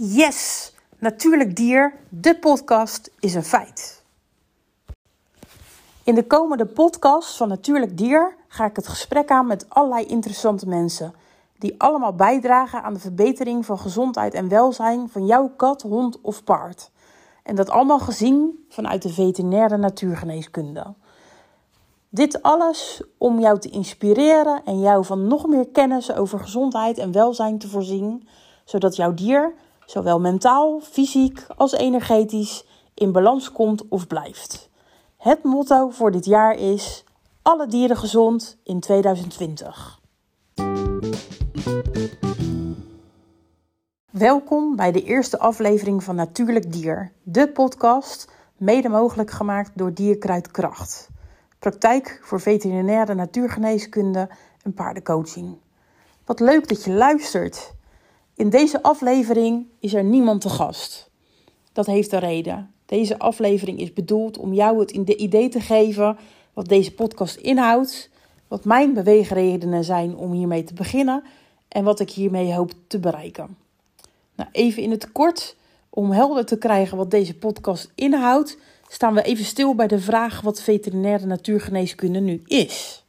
Yes, Natuurlijk Dier, de podcast is een feit. In de komende podcast van Natuurlijk Dier ga ik het gesprek aan met allerlei interessante mensen. Die allemaal bijdragen aan de verbetering van gezondheid en welzijn van jouw kat, hond of paard. En dat allemaal gezien vanuit de veterinaire natuurgeneeskunde. Dit alles om jou te inspireren en jou van nog meer kennis over gezondheid en welzijn te voorzien, zodat jouw dier zowel mentaal, fysiek als energetisch in balans komt of blijft. Het motto voor dit jaar is: alle dieren gezond in 2020. Welkom bij de eerste aflevering van Natuurlijk Dier, de podcast, mede mogelijk gemaakt door Dierkruidkracht. Praktijk voor veterinaire natuurgeneeskunde en paardencoaching. Wat leuk dat je luistert. In deze aflevering is er niemand te gast. Dat heeft een reden. Deze aflevering is bedoeld om jou het idee te geven wat deze podcast inhoudt, wat mijn beweegredenen zijn om hiermee te beginnen en wat ik hiermee hoop te bereiken. Nou, even in het kort, om helder te krijgen wat deze podcast inhoudt, staan we even stil bij de vraag wat veterinaire natuurgeneeskunde nu is.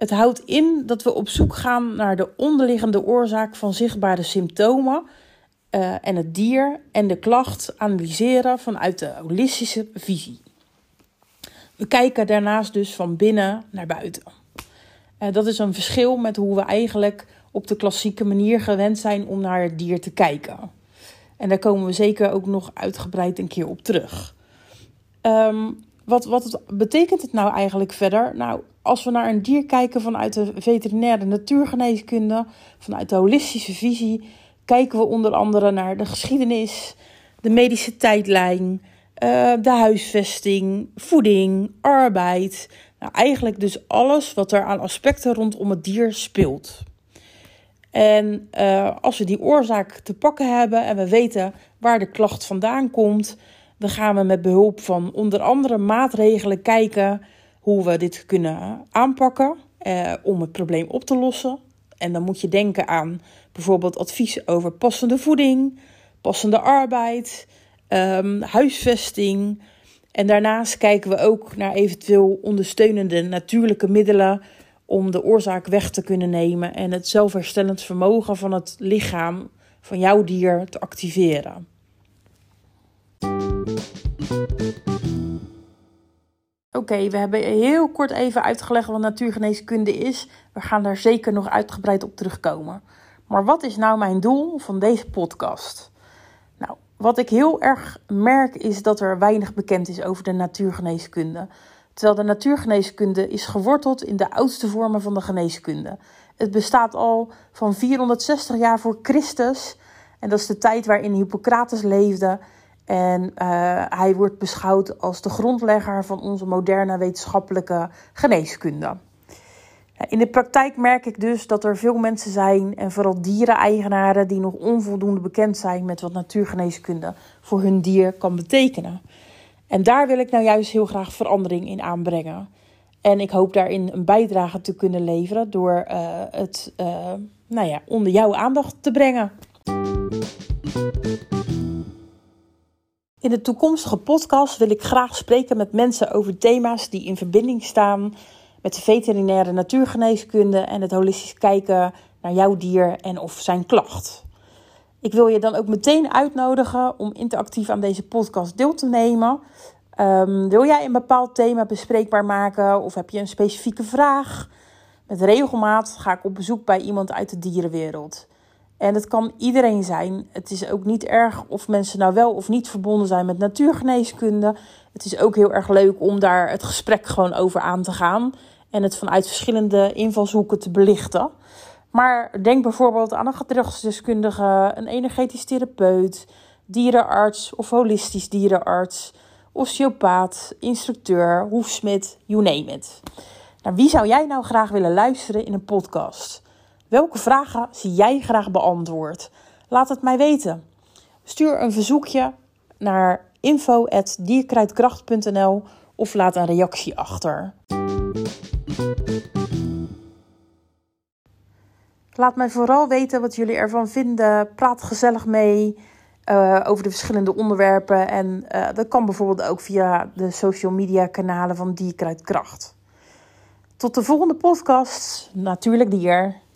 Het houdt in dat we op zoek gaan naar de onderliggende oorzaak van zichtbare symptomen uh, en het dier en de klacht analyseren vanuit de holistische visie. We kijken daarnaast dus van binnen naar buiten. Uh, dat is een verschil met hoe we eigenlijk op de klassieke manier gewend zijn om naar het dier te kijken. En daar komen we zeker ook nog uitgebreid een keer op terug. Um, wat, wat betekent het nou eigenlijk verder? Nou, als we naar een dier kijken vanuit de veterinaire natuurgeneeskunde, vanuit de holistische visie, kijken we onder andere naar de geschiedenis, de medische tijdlijn, uh, de huisvesting, voeding, arbeid. Nou, eigenlijk dus alles wat er aan aspecten rondom het dier speelt. En uh, als we die oorzaak te pakken hebben en we weten waar de klacht vandaan komt, dan gaan we met behulp van onder andere maatregelen kijken hoe we dit kunnen aanpakken eh, om het probleem op te lossen. En dan moet je denken aan bijvoorbeeld advies over passende voeding, passende arbeid, um, huisvesting. En daarnaast kijken we ook naar eventueel ondersteunende natuurlijke middelen om de oorzaak weg te kunnen nemen en het zelfherstellend vermogen van het lichaam van jouw dier te activeren. Oké, we hebben heel kort even uitgelegd wat natuurgeneeskunde is. We gaan daar zeker nog uitgebreid op terugkomen. Maar wat is nou mijn doel van deze podcast? Nou, wat ik heel erg merk is dat er weinig bekend is over de natuurgeneeskunde. Terwijl de natuurgeneeskunde is geworteld in de oudste vormen van de geneeskunde. Het bestaat al van 460 jaar voor Christus. En dat is de tijd waarin Hippocrates leefde. En uh, hij wordt beschouwd als de grondlegger van onze moderne wetenschappelijke geneeskunde. In de praktijk merk ik dus dat er veel mensen zijn, en vooral diereneigenaren, die nog onvoldoende bekend zijn met wat natuurgeneeskunde voor hun dier kan betekenen. En daar wil ik nou juist heel graag verandering in aanbrengen. En ik hoop daarin een bijdrage te kunnen leveren door uh, het uh, nou ja, onder jouw aandacht te brengen. In de toekomstige podcast wil ik graag spreken met mensen over thema's die in verbinding staan met de veterinaire natuurgeneeskunde en het holistisch kijken naar jouw dier en of zijn klacht. Ik wil je dan ook meteen uitnodigen om interactief aan deze podcast deel te nemen. Um, wil jij een bepaald thema bespreekbaar maken of heb je een specifieke vraag? Met regelmaat ga ik op bezoek bij iemand uit de dierenwereld. En het kan iedereen zijn. Het is ook niet erg of mensen nou wel of niet verbonden zijn met natuurgeneeskunde. Het is ook heel erg leuk om daar het gesprek gewoon over aan te gaan. En het vanuit verschillende invalshoeken te belichten. Maar denk bijvoorbeeld aan een gedragsdeskundige, een energetisch therapeut, dierenarts of holistisch dierenarts, osteopaat, instructeur, hoefsmid, you name it. Naar wie zou jij nou graag willen luisteren in een podcast? Welke vragen zie jij graag beantwoord? Laat het mij weten. Stuur een verzoekje naar info.dierkruidkracht.nl of laat een reactie achter. Laat mij vooral weten wat jullie ervan vinden. Praat gezellig mee uh, over de verschillende onderwerpen. En uh, dat kan bijvoorbeeld ook via de social media kanalen van Dierkruidkracht. Tot de volgende podcast. Natuurlijk dier.